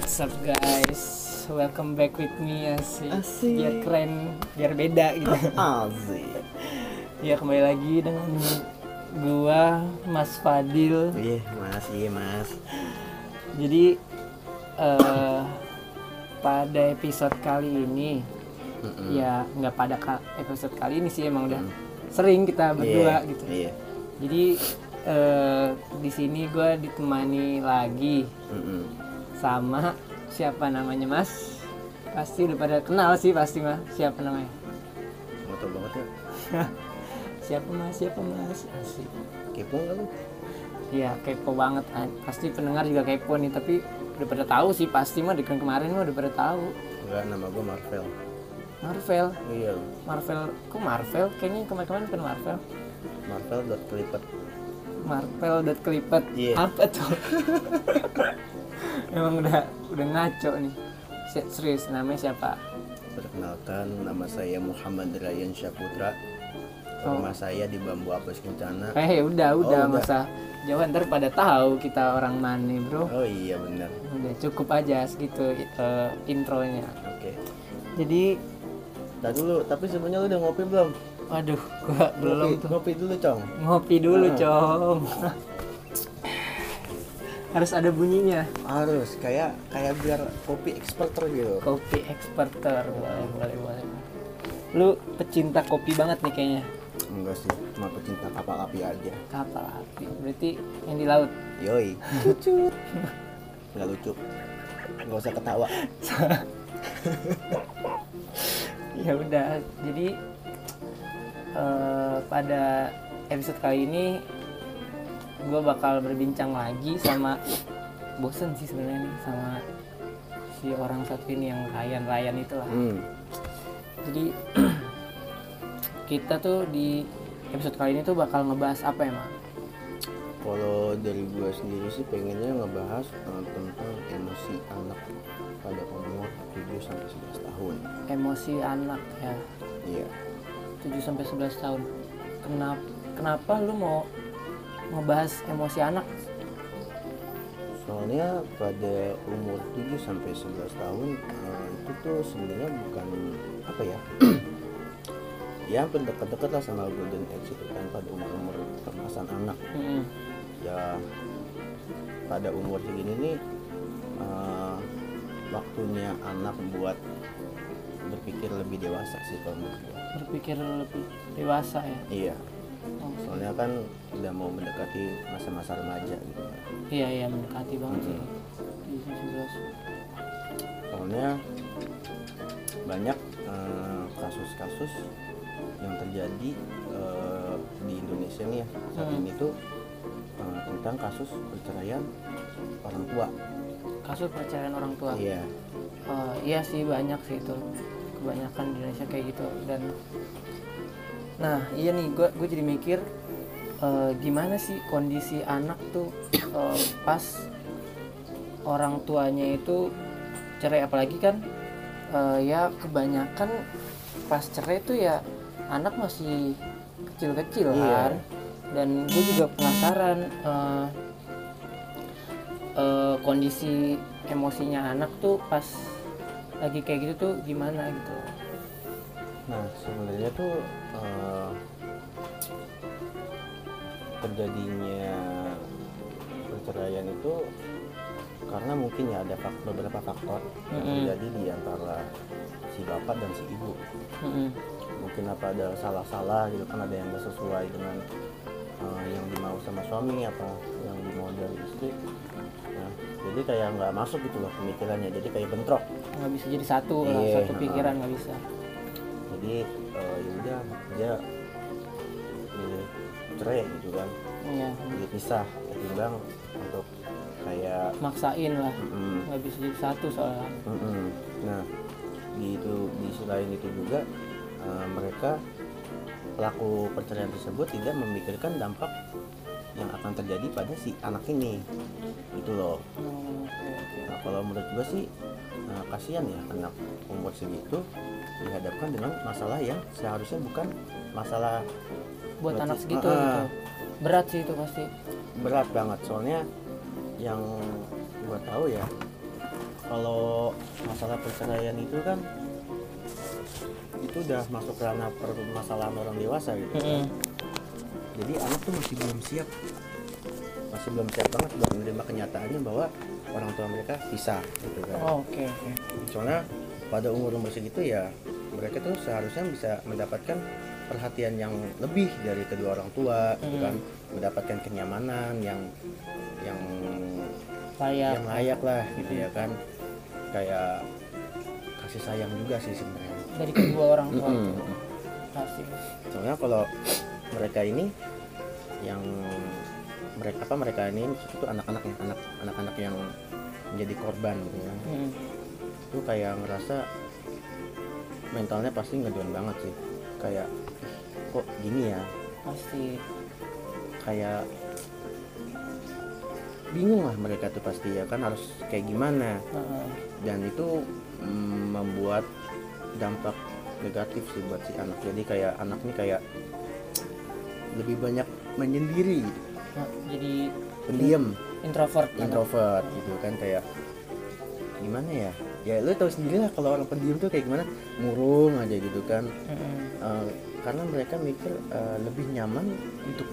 What's up guys? Welcome back with me asik. Asik. Biar keren, biar beda gitu. Asik. ya kembali lagi dengan gua Mas Fadil. Iya mas, iya mas. Jadi eh pada episode kali ini Mm-mm. ya nggak pada episode kali ini sih emang udah sering kita berdua Iya, gitu. Iya. Jadi eh di sini gua ditemani lagi Mm-mm. Sama siapa namanya Mas? Pasti udah pada kenal sih pasti mah. Siapa namanya? Tau banget ya? siapa Mas? Siapa Mas? Asik. Kepo nggak lu? Iya, kepo banget. An. Pasti pendengar juga kepo nih, tapi udah pada tahu sih pasti mah dengan kemarin mah udah pada tahu. Enggak, nama gue Marvel. Marvel, Iya, Marvel, kok Marvel? Kayaknya kemarin-kemarin bukan Marvel. Marvel dot kelipet. Marvel dot kelipet. Iya. Apa tuh? Emang udah udah ngaco nih. Se- Serius, namanya siapa? Perkenalkan, nama saya Muhammad Ryan Syaputra. Oh. Rumah saya di Bambu Apus Kencana. Eh udah udah udah. masa jauh ntar pada tahu kita orang mana bro. Oh iya benar. Udah cukup aja segitu eh, intronya. Oke. Jadi, Dah dulu, tapi sebenarnya lu udah ngopi belum? waduh, gua belum ngopi, tuh ngopi dulu, Cong. ngopi dulu, Ah. cong. Harus ada bunyinya. Harus kayak kayak biar kopi experter gitu. Kopi experter, boleh, boleh, boleh. Lu pecinta kopi banget nih kayaknya. Enggak sih, cuma pecinta kapal api aja. Kapal api, berarti yang di laut. Yoi. Lucu. Enggak lucu. Enggak usah ketawa. ya udah jadi eh, pada episode kali ini gue bakal berbincang lagi sama bosen sih sebenarnya nih sama si orang satu ini yang Ryan Ryan itu lah Hmm. jadi kita tuh di episode kali ini tuh bakal ngebahas apa ya mak? Kalau dari gue sendiri sih pengennya ngebahas eh, tentang emosi anak pada umur 7 sampai 11 tahun. emosi anak ya Iya. 7 sampai 11 tahun kenapa kenapa lu mau ngebahas emosi anak Soalnya pada umur 7 sampai 11 tahun eh, itu tuh sebenarnya bukan apa ya? ya hampir dekat-dekat lah sama golden age itu kan pada umur-umur kemasan anak. Mm-mm. ya pada umur segini nih eh, waktunya anak buat berpikir lebih dewasa sih kalau menurut gue. berpikir lebih dewasa ya Iya, soalnya kan udah mau mendekati masa-masa remaja gitu. iya iya mendekati banget sih di Soalnya banyak eh, kasus-kasus yang terjadi eh, di Indonesia nih ya saat Hmm. ini tuh eh, tentang kasus perceraian orang tua. kasus perceraian orang tua Iya. Eh, iya sih banyak sih itu kebanyakan di Indonesia kayak gitu dan nah iya nih gue gue jadi mikir eh, gimana sih kondisi anak tuh eh, pas orang tuanya itu cerai? Apalagi kan eh, ya kebanyakan pas cerai tuh ya anak masih kecil-kecil Iya. kan. Dan gue juga penasaran eh, eh, kondisi emosinya anak tuh pas lagi kayak gitu tuh gimana gitu Nah, sebenarnya tuh eh, terjadinya perceraian itu karena mungkin ya ada beberapa faktor yang Mm-mm. terjadi di antara si bapak dan si ibu. Mm-mm. Mungkin apa ada salah-salah gitu kan ada yang nggak sesuai dengan eh, yang dimau sama suami apa yang dimau dari istri. Nah, jadi kayak nggak masuk gitu loh pemikirannya. Jadi kayak bentrok. nggak bisa jadi satu lah Iya, satu pikiran nggak bisa Jadi eh, ya udah dia milih cerai gitu kan. ya jadi pisah ketimbang untuk kayak maksain lah. Mm, nggak bisa jadi satu soalnya. Mm, mm. nah di itu di sisi lain itu juga eh, mereka pelaku perceraian tersebut tidak memikirkan dampak yang akan terjadi pada si anak ini. Itu loh. Oh, kalau menurut gua sih eh, kasihan ya anak umur segitu dihadapkan dengan masalah yang seharusnya bukan masalah buat Berarti- anak segitu Ah, gitu. Berat sih itu pasti. Berat banget. Soalnya yang gua tahu ya kalau masalah perceraian itu kan itu udah masuk ranah permasalahan orang dewasa gitu Mm-mm. jadi anak tuh masih belum siap masih belum siap banget buat menerima kenyataannya bahwa orang tua mereka pisah gitu kan. Oh, oke oke. Soalnya pada umur umur segitu ya mereka tuh seharusnya bisa mendapatkan perhatian yang lebih dari kedua orang tua gitu Hmm. kan mendapatkan kenyamanan yang yang layak. yang layak lah gitu ya kan. Kayak kasih sayang juga sih sebenarnya. Dari kedua orang tua. Itu pasti. Soalnya kalau mereka ini yang mereka apa mereka ini itu anak-anak yang anak anak-anak yang menjadi korban gitu ya Mm. itu kayak ngerasa mentalnya pasti ngedown banget sih. Kayak "Ih, kok gini ya? Pasti. Kayak bingung lah mereka tuh pasti ya kan harus kayak gimana. Heeh. dan itu mm, membuat dampak negatif sih buat si anak. Jadi kayak anak nih kayak lebih banyak menyendiri Nah, jadi pendiam introvert kan? introvert gitu kan kayak gimana ya ya lu tahu sendiri lah kalau orang pendiam tuh kayak gimana murung aja gitu kan Mm-mm. Eh, karena mereka mikir eh, lebih nyaman untuk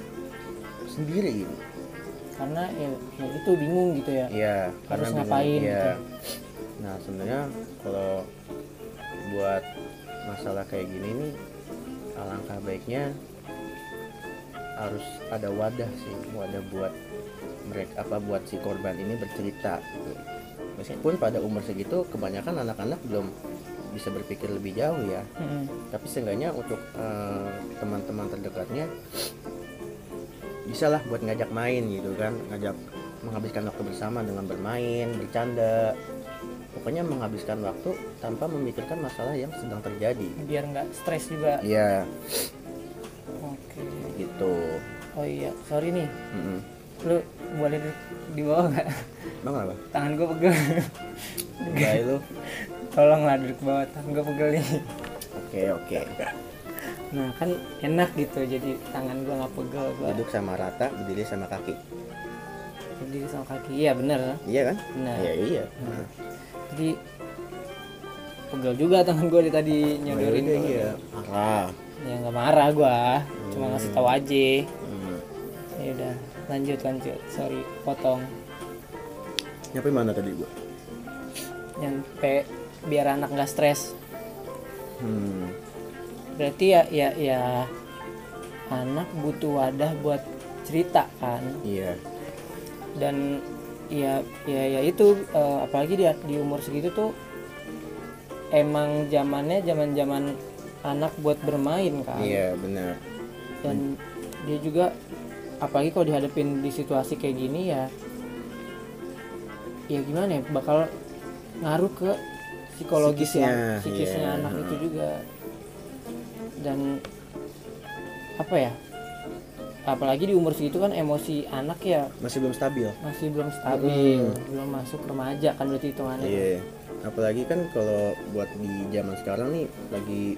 sendiri gitu. karena ya, ya itu bingung gitu ya Iya, Harus bingung, ngapain iya. gitu. Nah, sebenarnya kalau buat masalah kayak gini nih alangkah baiknya harus ada wadah sih, wadah buat mereka apa buat si korban ini bercerita gitu. Meskipun pada umur segitu kebanyakan anak-anak belum bisa berpikir lebih jauh ya. Mm-mm. Tapi seenggaknya untuk eh, teman-teman terdekatnya bisa lah buat ngajak main gitu kan, ngajak menghabiskan waktu bersama dengan bermain, bercanda. Pokoknya menghabiskan waktu tanpa memikirkan masalah yang sedang terjadi. biar nggak stres juga Iya, oke gitu. oh iya sorry nih Mm-mm. lu boleh di, di bawah nggak Bang apa? tangan gue pegel Baik lu. tolong lah duduk bawah tangan gue pegel nih Oke, oke. nah kan enak gitu jadi tangan gue nggak pegel gue Duduk sama rata, berdiri sama kaki. berdiri sama kaki iya bener Iya kan? bener Iya, iya. Nah, jadi pegel juga tangan gue tadi nyodorin iya, ke- iya. Marah. ya nggak marah gue cuma ngasih tahu aja Hmm. ya udah lanjut lanjut sorry potong Nyampe mana tadi gua? nyampe biar anak nggak stres Hmm. berarti ya ya ya anak butuh wadah buat cerita kan Iya. dan ya ya ya itu eh, apalagi di di umur segitu tuh emang zamannya zaman zaman anak buat bermain kan Iya, benar. Dan dia juga apalagi kalau dihadapin di situasi kayak gini ya ya gimana ya bakal ngaruh ke psikologis Psikisnya, ya psikisnya iya. anak itu juga dan apa ya apalagi di umur segitu kan emosi anak ya Masih belum stabil. masih belum stabil belum masuk remaja kan berarti hitungannya Iya. Apalagi kan kalau buat di zaman sekarang nih lagi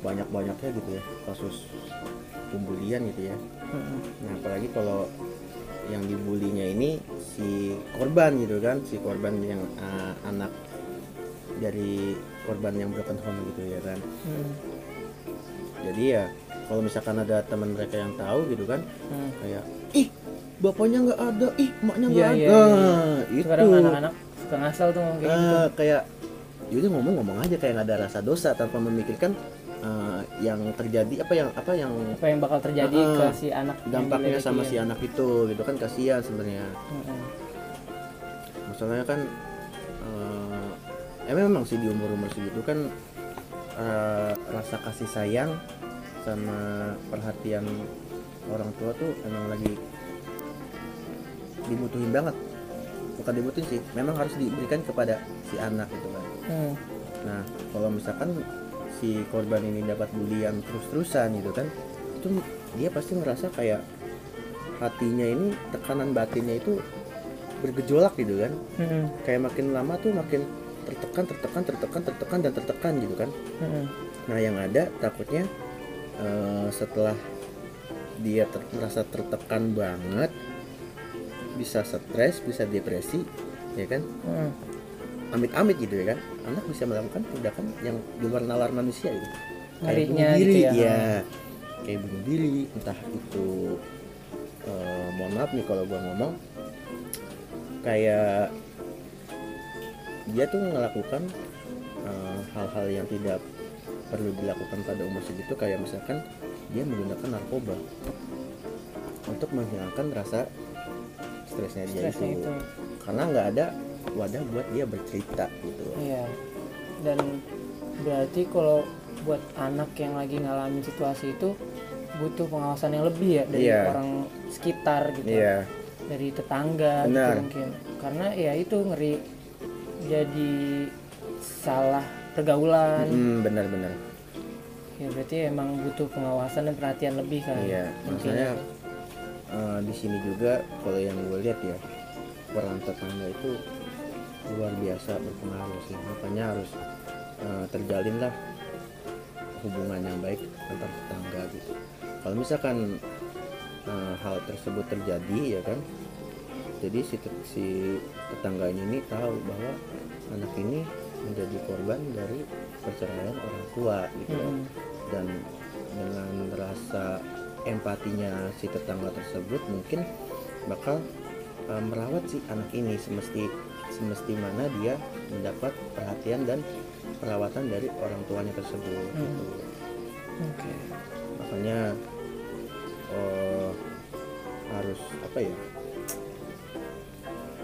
banyak-banyaknya gitu ya kasus pembulian gitu ya. Mm-mm. Nah, apalagi kalau yang dibulinya ini si korban gitu kan, si korban yang uh, anak dari korban yang broken home gitu ya kan. Mm. Jadi ya kalau misalkan ada teman mereka yang tahu gitu kan, Mm. kayak ih bapaknya nggak ada, ih emaknya nggak Iya, ada. iya, iya. Itu. sekarang anak-anak suka ngasal tuh ngomong kayak gitu Eh, kayak yaudah ngomong-ngomong aja kayak nggak ada rasa dosa tanpa memikirkan yang terjadi apa yang apa yang apa yang bakal terjadi Ah, ke si anak dampaknya sama si anak itu gitu kan kasihan sebenarnya. Mm-mm. masalahnya kan eh emang memang sih di umur umur segitu kan eh, rasa kasih sayang sama perhatian orang tua tuh emang lagi dibutuhin banget. Bukan dibutuhin sih memang harus diberikan kepada si anak gitu kan. Hmm. Nah, kalau misalkan si korban ini dapat bulian terus-terusan gitu kan, itu dia pasti ngerasa kayak hatinya ini tekanan batinnya itu bergejolak gitu kan. Mm-mm. Kayak makin lama tuh makin tertekan, tertekan, tertekan, tertekan dan tertekan gitu kan. Mm-mm. Nah, yang ada takutnya eh, setelah dia ter- merasa tertekan banget bisa stres, bisa depresi ya kan Mm. amit-amit gitu ya kan anak bisa melakukan tindakan yang di luar nalar manusia gitu. Kayak bunuh diri gitu ya. ya kayak bunuh diri entah itu eh, mohon maaf nih kalau gua ngomong. Kayak dia tuh melakukan eh, hal-hal yang tidak perlu dilakukan pada umur segitu. Kayak misalkan dia menggunakan narkoba untuk menghilangkan rasa stresnya dia Stresnya itu. itu. karena nggak ada wadah buat dia bercerita gitu Iya. Dan berarti kalau buat anak yang lagi ngalamin situasi itu butuh pengawasan yang lebih ya dari Iya. orang sekitar gitu. iya Dari tetangga gitu mungkin. Karena ya itu ngeri jadi salah pergaulan. Hmm, benar-benar Ya berarti emang butuh pengawasan dan perhatian lebih kan. iya maksudnya eh, di sini juga kalau yang gue lihat ya peran tetangga itu luar biasa berpengaruh sih makanya harus eh, terjalinlah hubungan yang baik antar tetangga gitu kalau misalkan eh, hal tersebut terjadi ya kan jadi si, si tetangganya ini tahu bahwa anak ini menjadi korban dari perceraian orang tua gitu. Mm-mm. dan dengan rasa empatinya si tetangga tersebut mungkin bakal uh, merawat si anak ini semesti semesti mana dia mendapat perhatian dan perawatan dari orang tuanya tersebut Hmm. gitu. Oke. makanya eh, harus apa ya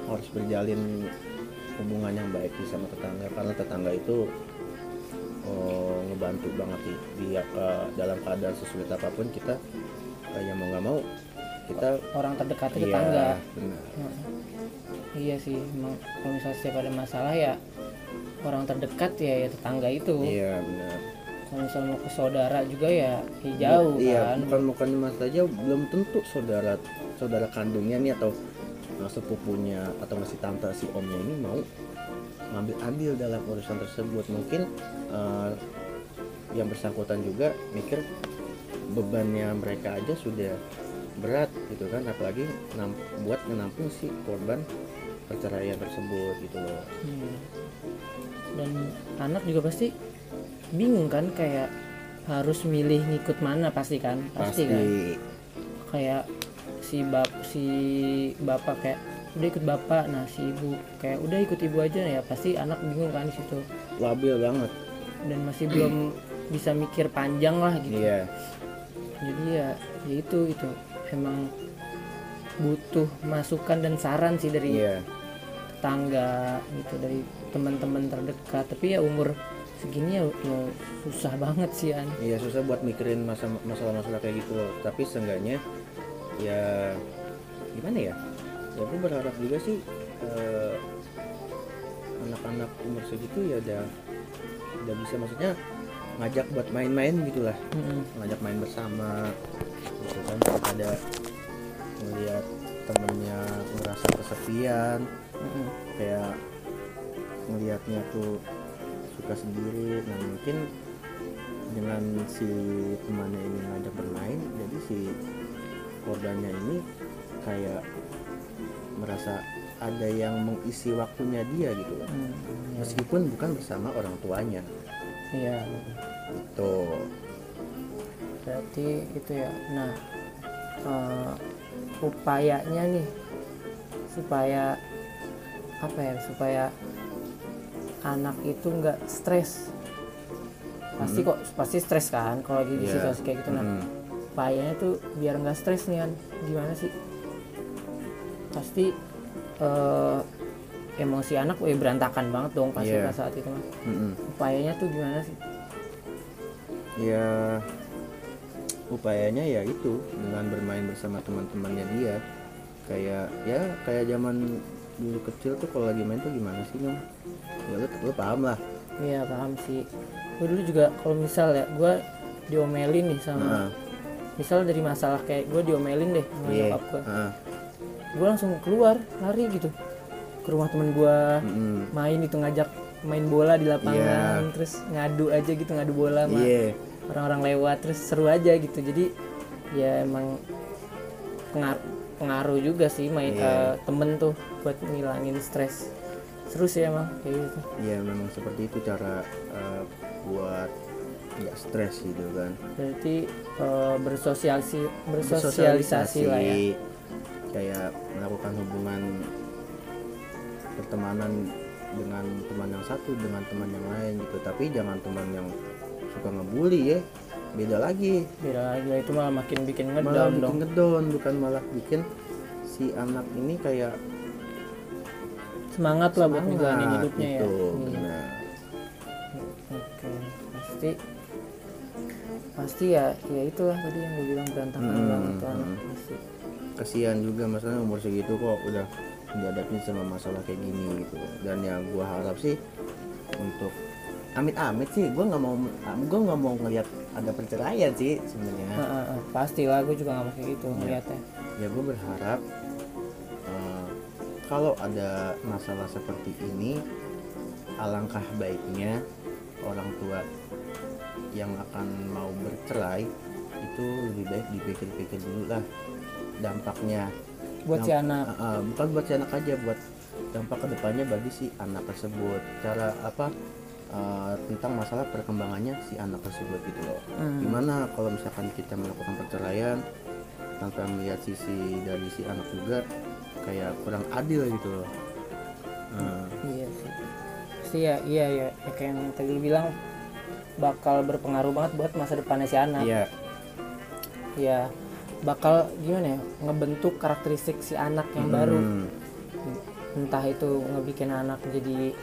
harus berjalin hubungan yang baik sih sama tetangga karena tetangga itu eh, ngebantu banget sih di eh, dalam keadaan sesulit apa pun kita eh, yang mau nggak mau kita Orang terdekat iya, tetangga. benar. Heeh. Iya sih, emang kalau misalnya setiap ada masalah ya orang terdekat ya, ya tetangga itu. iya benar Kalau misalnya mau ke saudara juga ya, ya jauh iya kan. bukan bukan mas aja belum tentu saudara saudara kandungnya nih atau uh, sepupunya atau masih tante si omnya ini mau ngambil andil dalam urusan tersebut mungkin uh, yang bersangkutan juga mikir bebannya mereka aja sudah berat gitu kan apalagi buat menampung si korban perceraian tersebut gitu loh. Iya. Dan anak juga pasti bingung kan kayak harus milih ngikut mana pasti kan? Pasti, kan? Kayak si bap si bapak kayak udah ikut bapak. Nah si ibu kayak udah ikut ibu aja. Ya pasti anak bingung kan di situ. Labil banget. Dan masih belum bisa mikir panjang lah gitu. Iya. Jadi ya ya itu itu. Emang butuh masukan dan saran sih dari iya tetangga gitu dari teman-teman terdekat tapi ya umur segini ya, ya susah banget sih an Iya susah buat mikirin masa masalah-masalah kayak gitu loh. Tapi seenggaknya ya gimana ya? Ya aku berharap juga sih eh, anak-anak umur segitu ya udah udah bisa maksudnya ngajak buat main-main gitulah, Mm-mm. ngajak main bersama gitu kan ada melihat temennya ngerasa kesepian. Kayak ngelihatnya tuh suka sendiri. Nah mungkin dengan si temannya ini ngajak bermain jadi si korbannya ini kayak merasa ada yang mengisi waktunya dia gitu loh. Hmm, iya. meskipun bukan bersama orang tuanya. Iya. Itu berarti itu ya. Nah eh, upayanya nih supaya apa ya supaya anak itu nggak stres pasti kok pasti stres kan kalau di Iya. situasi kayak gitu nah Mm. upayanya tuh biar nggak stres nih kan gimana sih pasti eh, emosi anak weh berantakan banget dong pasti Iya. pas saat itu mah Mm-mm. upayanya tuh gimana sih ya upayanya ya itu dengan bermain bersama teman-temannya dia kayak ya kayak zaman dulu kecil tuh kalau lagi main tuh gimana sih nyom ya lu, lu paham lah Iya paham sih. Gue dulu juga kalau misal ya gue diomelin nih sama Heeh. misal dari masalah kayak gue diomelin deh sama Iya. nyokap gue. Heeh. Gue langsung keluar lari gitu ke rumah temen gue Mm-mm. main itu ngajak main bola di lapangan Iya. terus ngadu aja gitu ngadu bola sama Iya. Orang-orang lewat terus seru aja gitu. Jadi ya emang pengaruh pengaruh juga sih main Iya. eh, temen tuh buat ngilangin stres. Seru sih emang kayak gitu. Ya memang seperti itu cara eh, buat nggak stres gitu kan. Berarti eh, bersosialisasi bersosialisasi lah ya. Kayak melakukan hubungan pertemanan dengan teman yang satu dengan teman yang lain gitu. Tapi jangan teman yang suka ngebully ya beda lagi beda lagi itu malah makin bikin malah ngedown bikin dong ngedon bukan malah bikin si anak ini kayak semangat lah buat ngejalanin hidupnya ya gitu, Iya. benar. oke pasti pasti ya ya itulah tadi yang gue bilang berantakan Hmm, banget anak hmm. pasti kasihan juga masalahnya umur segitu kok udah dihadapin sama masalah kayak gini gitu dan yang gua harap sih untuk amit-amit sih gua nggak mau gua nggak mau ngelihat ada perceraian sih sebenarnya. Nah, ah, ah, pastilah gue juga gak mau kayak gitu ngeliatnya. Ya gue berharap eh, kalau ada masalah seperti ini alangkah baiknya orang tua yang akan mau bercerai itu lebih baik dipikir-pikir dulu lah dampaknya. Buat si anak. Ah, ah, bukan buat si anak aja buat dampak ke depannya bagi si anak tersebut. Cara apa eh, tentang masalah perkembangannya si anak tersebut gitu loh. Hmm. gimana kalau misalkan kita melakukan perceraian tanpa melihat sisi dari si anak juga kayak kurang adil gitu loh. Hmm, iya sih. Pasti ya iya ya, ya kayak yang tadi lu bilang bakal berpengaruh banget buat masa depannya si anak. Iya. Ya bakal gimana ya ngebentuk karakteristik si anak yang baru. Hmm, entah itu ngebikin anak jadi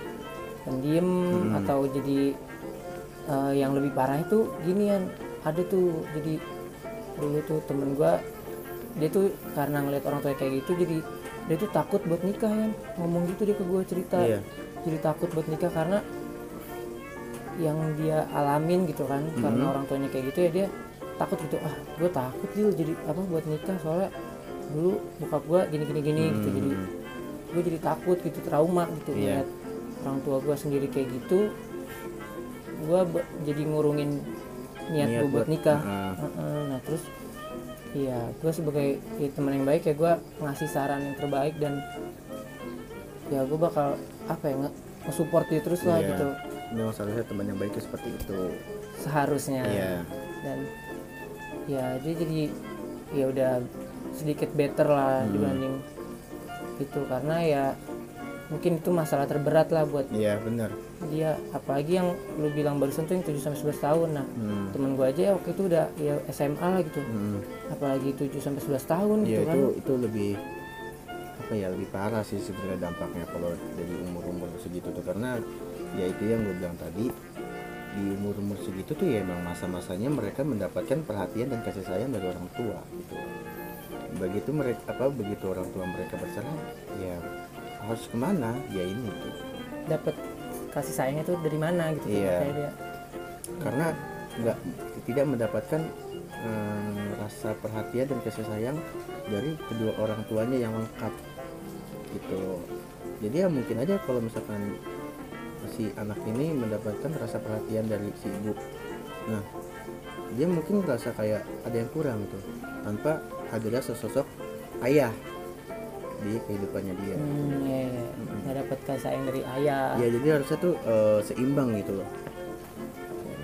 pendiam Hmm. atau jadi eh, yang lebih parah itu ginian ada tuh jadi dulu tuh temen gua dia tuh karena ngeliat orang tua kayak gitu jadi dia tuh takut buat nikah ya ngomong gitu dia ke gua cerita Iya. jadi takut buat nikah karena yang dia alamin gitu kan karena orang tuanya kayak gitu ya dia takut gitu ah gue takut gitu jadi apa buat nikah soalnya dulu bokap gue gini gini gini gitu jadi Hmm. gue jadi takut gitu trauma gitu Iya. ngeliat orang tua gue sendiri kayak gitu gue jadi ngurungin niat, Niat gue buat buat- nikah Heeh. Heeh, nah terus iya gue sebagai ya, teman yang baik ya gue ngasih saran yang terbaik dan ya gue bakal apa ya nge- nge-support dia terus lah Iya. gitu memang seharusnya teman yang baik itu seperti itu seharusnya Iya. dan ya dia jadi ya udah sedikit better lah Hmm. dibanding itu karena ya mungkin itu masalah terberat lah buat iya benar dia apalagi yang lu bilang barusan tuh yang 7 sampai 11 tahun nah Hmm. temen gua aja waktu itu udah ya SMA lah gitu Hmm. apalagi 7 sampai 11 tahun Iya gitu kan itu itu lebih apa ya lebih parah sih sebenarnya dampaknya kalau dari umur-umur segitu tuh karena ya itu yang gue bilang tadi di umur-umur segitu tuh ya emang masa-masanya mereka mendapatkan perhatian dan kasih sayang dari orang tua gitu. Begitu mereka apa begitu orang tua mereka bercerai ya harus ke mana? Ya ini tuh. Dapat kasih sayangnya tuh dari mana gitu Iya. kayak dia. Karena nggak tidak mendapatkan eh, rasa perhatian dan kasih sayang dari kedua orang tuanya yang lengkap gitu. Jadi ya mungkin aja kalau misalkan si anak ini mendapatkan rasa perhatian dari si ibu. Nah dia mungkin merasa kayak ada yang kurang gitu tanpa hadirnya sesosok ayah di kehidupannya dia hmm, ya, ya. nggak dapat kasih sayang dari ayah ya jadi harusnya tuh eh, seimbang gitu loh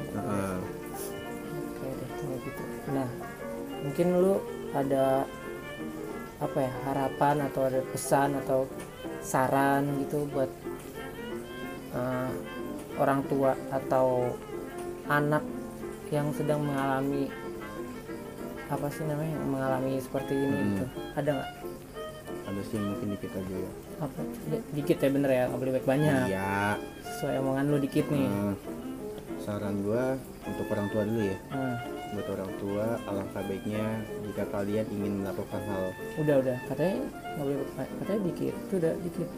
Heeh. Oke deh kalau gitu. Nah, mungkin lu ada apa ya harapan atau ada pesan atau saran gitu buat eh, orang tua atau anak yang sedang mengalami apa sih namanya mengalami seperti ini Hmm. gitu ada nggak sih mungkin dikit aja ya. Apa? Di- dikit ya bener ya nggak boleh baik banyak. Iya. Sesuai omongan lu dikit nih. Hmm, saran gua untuk orang tua dulu ya. Hmm, buat orang tua alangkah baiknya jika kalian ingin melakukan hal. Udah udah. Katanya nggak boleh baik- katanya dikit. Itu udah dikit.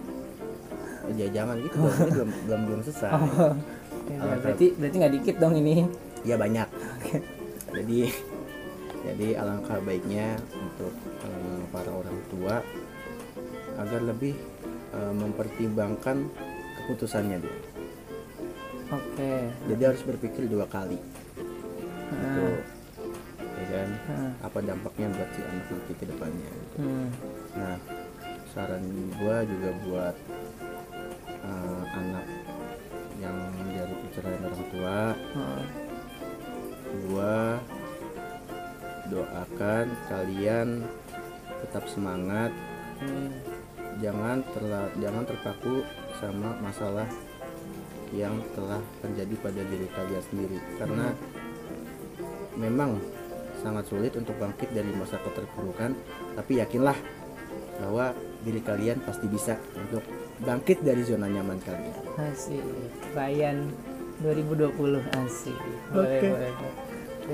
Oh, ya jangan gitu dong. Ini belum belum belum selesai. Oh, ya, Ah, berarti berarti nggak dikit dong ini. ya banyak. Jadi jadi alangkah baiknya untuk eh, para orang tua agar lebih eh, mempertimbangkan keputusannya dia Oke. jadi harus berpikir dua kali gitu ya kan Hmm. apa dampaknya buat si anak nanti ke depannya gitu. Hmm. Nah, saran gua juga buat anak yang dari perceraian orang tua Heeh. gua doakan kalian tetap semangat Hmm. Jangan terla- jangan terpaku sama masalah yang telah terjadi pada diri kalian sendiri karena memang sangat sulit untuk bangkit dari masa keterpurukan tapi yakinlah bahwa diri kalian pasti bisa untuk bangkit dari zona nyaman kalian Asik. Ryan 2020 asik. Boleh, Oke. boleh.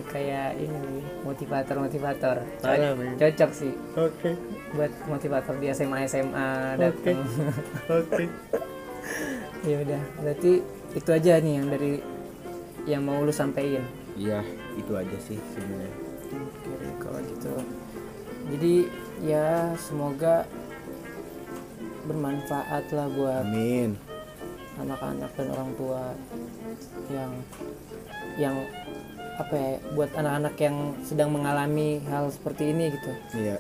Kayak ini nih, motivator-motivator. Parah, men. Cocok sih oke buat motivator di SMA SMA datang. oke ya udah, berarti itu aja nih yang dari yang mau lu sampein. iya itu aja sih sebenarnya Oke, kalau gitu. Jadi ya semoga bermanfaat lah buat amin anak-anak dan orang tua yang yang apa ya buat anak-anak yang sedang mengalami hal seperti ini gitu. Iya.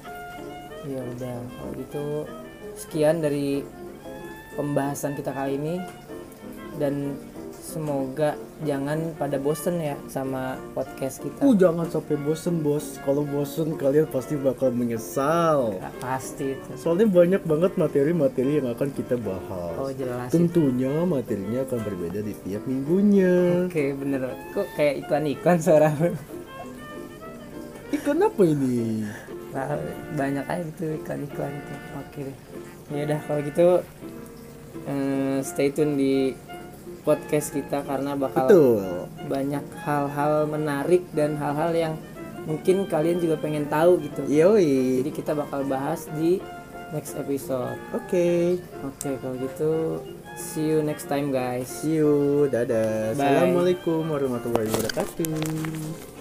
Ya udah kalau gitu sekian dari pembahasan kita kali ini. Dan semoga jangan pada bosen ya sama podcast kita. Uh, jangan sampai bosen bos. Kalau bosen kalian pasti bakal menyesal. Nggak pasti itu. Soalnya banyak banget materi-materi yang akan kita bahas. Oh jelas. Itu. tentunya materinya akan berbeda di tiap minggunya. Oke bener. Kok kayak iklan-iklan suara ikan apa ini? Nah, banyak aja gitu iklan-iklan itu. Oke deh. Ya udah kalau gitu eh, stay tune di podcast kita karena bakal betul. banyak hal-hal menarik dan hal-hal yang mungkin kalian juga pengen tahu gitu. Yoi. Jadi kita bakal bahas di next episode. Oke. Oke kalau gitu see you next time guys. See you. Dadah. Bye. assalamualaikum warahmatullahi wabarakatuh